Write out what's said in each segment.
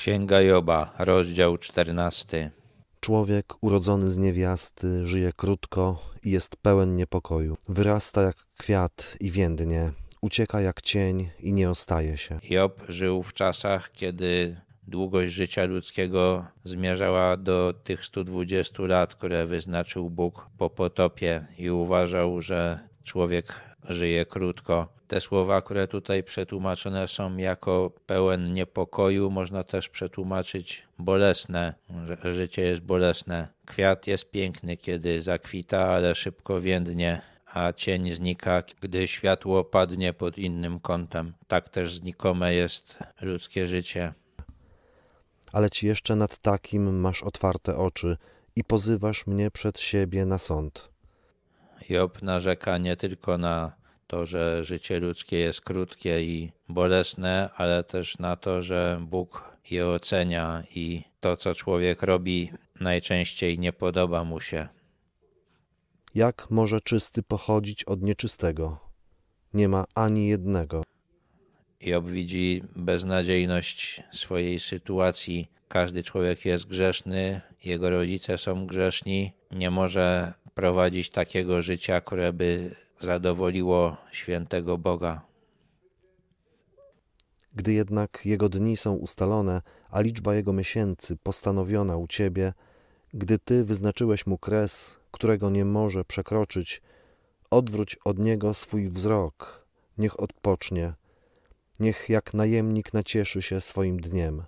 Księga Joba, rozdział 14. Człowiek urodzony z niewiasty żyje krótko i jest pełen niepokoju. Wyrasta jak kwiat i więdnie, ucieka jak cień i nie ostaje się. Job żył w czasach, kiedy długość życia ludzkiego zmierzała do tych 120 lat, które wyznaczył Bóg po potopie i uważał, że człowiek żyje krótko. Te słowa, które tutaj przetłumaczone są jako pełen niepokoju, można też przetłumaczyć bolesne, że życie jest bolesne. Kwiat jest piękny, kiedy zakwita, ale szybko więdnie, a cień znika, gdy światło padnie pod innym kątem. Tak też znikome jest ludzkie życie. Ale ci jeszcze nad takim masz otwarte oczy i pozywasz mnie przed siebie na sąd. Job narzeka nie tylko na to, że życie ludzkie jest krótkie i bolesne, ale też na to, że Bóg je ocenia i to, co człowiek robi, najczęściej nie podoba mu się. Jak może czysty pochodzić od nieczystego? Nie ma ani jednego. Job widzi beznadziejność swojej sytuacji. Każdy człowiek jest grzeszny, jego rodzice są grzeszni, nie może prowadzić takiego życia, które by zadowoliło świętego Boga. Gdy jednak jego dni są ustalone, a liczba jego miesięcy postanowiona u ciebie, gdy ty wyznaczyłeś mu kres, którego nie może przekroczyć, odwróć od niego swój wzrok, niech odpocznie, niech jak najemnik nacieszy się swoim dniem.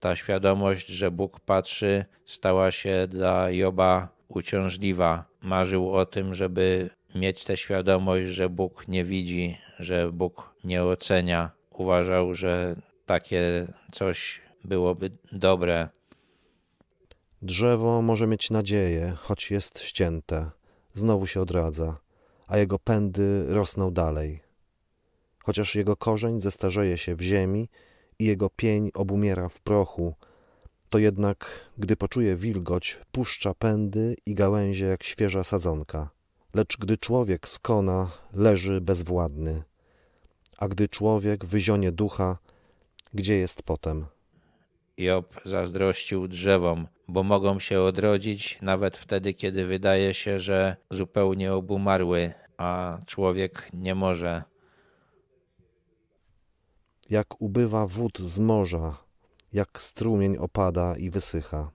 Ta świadomość, że Bóg patrzy, stała się dla Joba uciążliwa. Marzył o tym, żeby mieć tę świadomość, że Bóg nie widzi, że Bóg nie ocenia. Uważał, że takie coś byłoby dobre. Drzewo może mieć nadzieję, choć jest ścięte, znowu się odradza, a jego pędy rosną dalej. Chociaż jego korzeń zestarzeje się w ziemi i jego pień obumiera w prochu, to jednak, gdy poczuje wilgoć, puszcza pędy i gałęzie jak świeża sadzonka. Lecz gdy człowiek skona, leży bezwładny, a gdy człowiek wyzionie ducha, gdzie jest potem? Job zazdrościł drzewom, bo mogą się odrodzić nawet wtedy, kiedy wydaje się, że zupełnie obumarły, a człowiek nie może. Jak ubywa wód z morza, jak strumień opada i wysycha.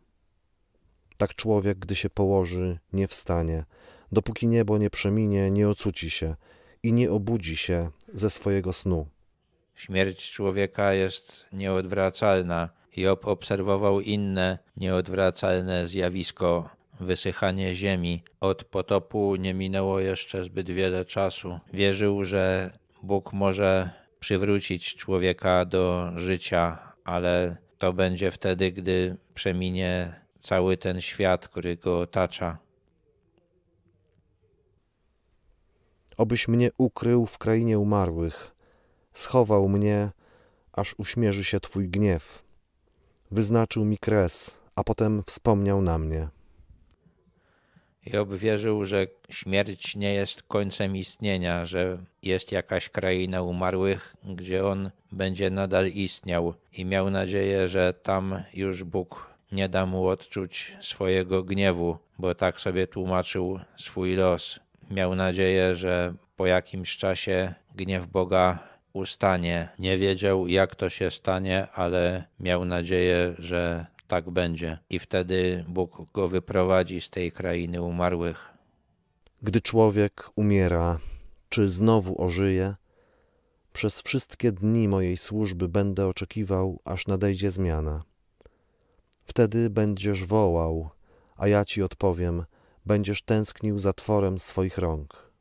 Tak człowiek, gdy się położy, nie wstanie, dopóki niebo nie przeminie, nie ocuci się i nie obudzi się ze swojego snu. Śmierć człowieka jest nieodwracalna. Job obserwował inne nieodwracalne zjawisko wysychanie ziemi. Od potopu nie minęło jeszcze zbyt wiele czasu. Wierzył, że Bóg może przywrócić człowieka do życia, ale to będzie wtedy, gdy przeminie cały ten świat, który go otacza. Obyś mnie ukrył w krainie umarłych, schował mnie, aż uśmierzy się Twój gniew. Wyznaczył mi kres, a potem wspomniał na mnie. Job wierzył, że śmierć nie jest końcem istnienia, że jest jakaś kraina umarłych, gdzie on będzie nadal istniał i miał nadzieję, że tam już Bóg nie da mu odczuć swojego gniewu, bo tak sobie tłumaczył swój los. Miał nadzieję, że po jakimś czasie gniew Boga ustanie. Nie wiedział, jak to się stanie, ale miał nadzieję, że tak będzie. I wtedy Bóg go wyprowadzi z tej krainy umarłych. Gdy człowiek umiera, czy znowu ożyje? Przez wszystkie dni mojej służby będę oczekiwał, aż nadejdzie zmiana. Wtedy będziesz wołał, a ja ci odpowiem, będziesz tęsknił za tworem swoich rąk.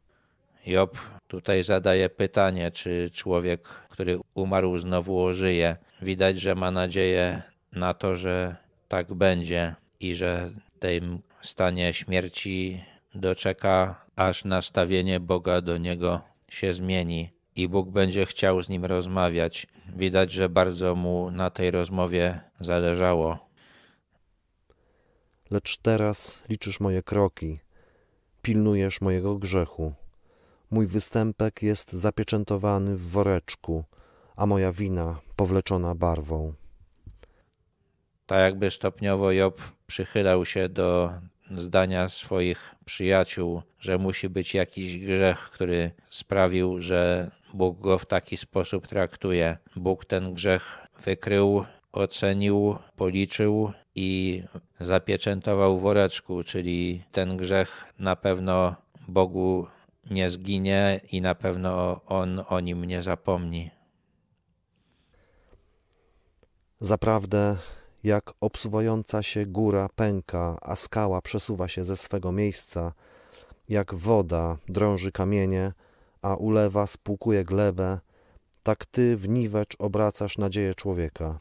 Job tutaj zadaje pytanie, czy człowiek, który umarł, znowu ożyje. Widać, że ma nadzieję na to, że tak będzie i że w tym stanie śmierci doczeka, aż nastawienie Boga do niego się zmieni i Bóg będzie chciał z nim rozmawiać. Widać, że bardzo mu na tej rozmowie zależało. Lecz teraz liczysz moje kroki, pilnujesz mojego grzechu. Mój występek jest zapieczętowany w woreczku, a moja wina powleczona barwą. Tak jakby stopniowo Job przychylał się do zdania swoich przyjaciół, że musi być jakiś grzech, który sprawił, że Bóg go w taki sposób traktuje. Bóg ten grzech wykrył, ocenił, policzył i zapieczętował woreczku, czyli ten grzech na pewno Bogu nie zginie i na pewno On o nim nie zapomni. Zaprawdę, jak obsuwająca się góra pęka, a skała przesuwa się ze swego miejsca, jak woda drąży kamienie, a ulewa spłukuje glebę, tak ty w niwecz obracasz nadzieję człowieka.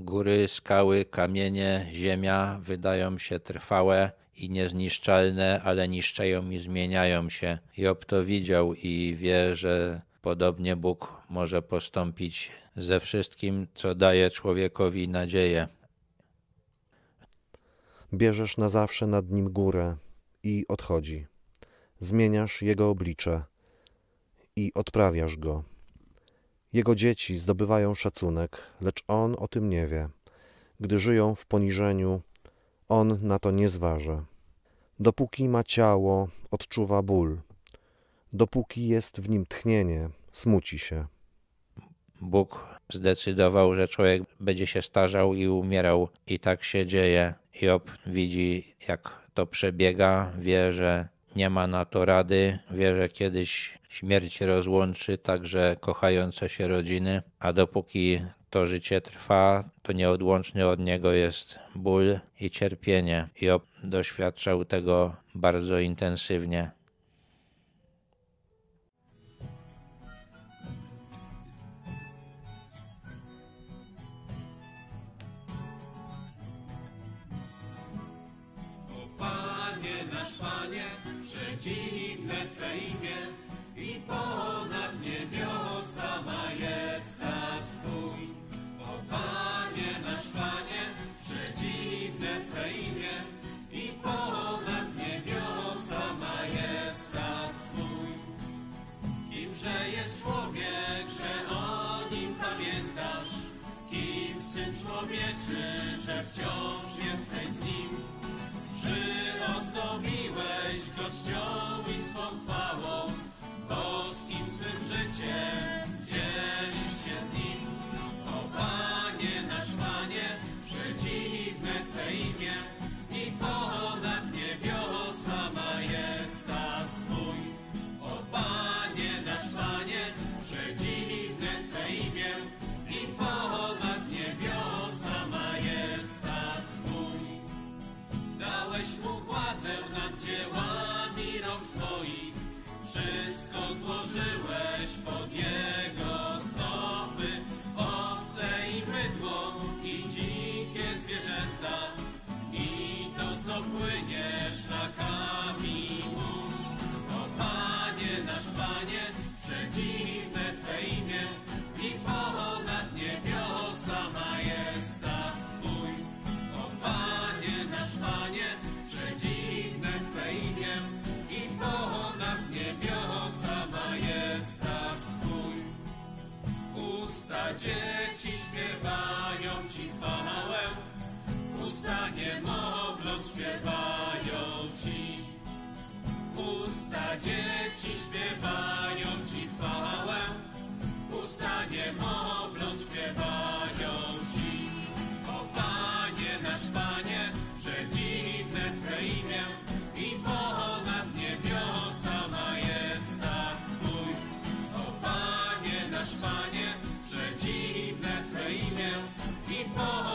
Góry, skały, kamienie, ziemia wydają się trwałe i niezniszczalne, ale niszczeją i zmieniają się. Job to widział i wie, że podobnie Bóg może postąpić ze wszystkim, co daje człowiekowi nadzieję. Bierzesz na zawsze nad nim górę i odchodzi. Zmieniasz jego oblicze i odprawiasz go. Jego dzieci zdobywają szacunek, lecz on o tym nie wie. Gdy żyją w poniżeniu, on na to nie zważa. Dopóki ma ciało, odczuwa ból. Dopóki jest w nim tchnienie, smuci się. Bóg zdecydował, że człowiek będzie się starzał i umierał, i tak się dzieje. Job widzi, jak to przebiega, wie, że nie ma na to rady, wie, że kiedyś śmierć rozłączy także kochające się rodziny, a dopóki to życie trwa, to nieodłączny od niego jest ból i cierpienie. Job doświadczał tego bardzo intensywnie. Przedziwne Twe imię i ponad niebiosa majestat Twój. O Panie nasz Panie, przedziwne Twe imię i ponad niebiosa majestat Twój. Kimże jest człowiek, że o nim pamiętasz? Kim Syn Człowieczy, że wciąż jesteś z nim? Płynie szlakami mórz. O Panie, nasz Panie, przedziwne Twe imię i ponad niebiosa majestat Twój. O Panie, nasz Panie, przedziwne Twe imię i ponad niebiosa majestat Twój. Usta dzieci śpiewają Ci chwałę, usta niemowląt Dzieci śpiewają Ci chwałę, usta niemowląt śpiewają Ci. O Panie, nasz Panie, przedziwne Twe imię i ponad niebiosa majestat Twój. O Panie, nasz Panie, przedziwne Twe imię i ponad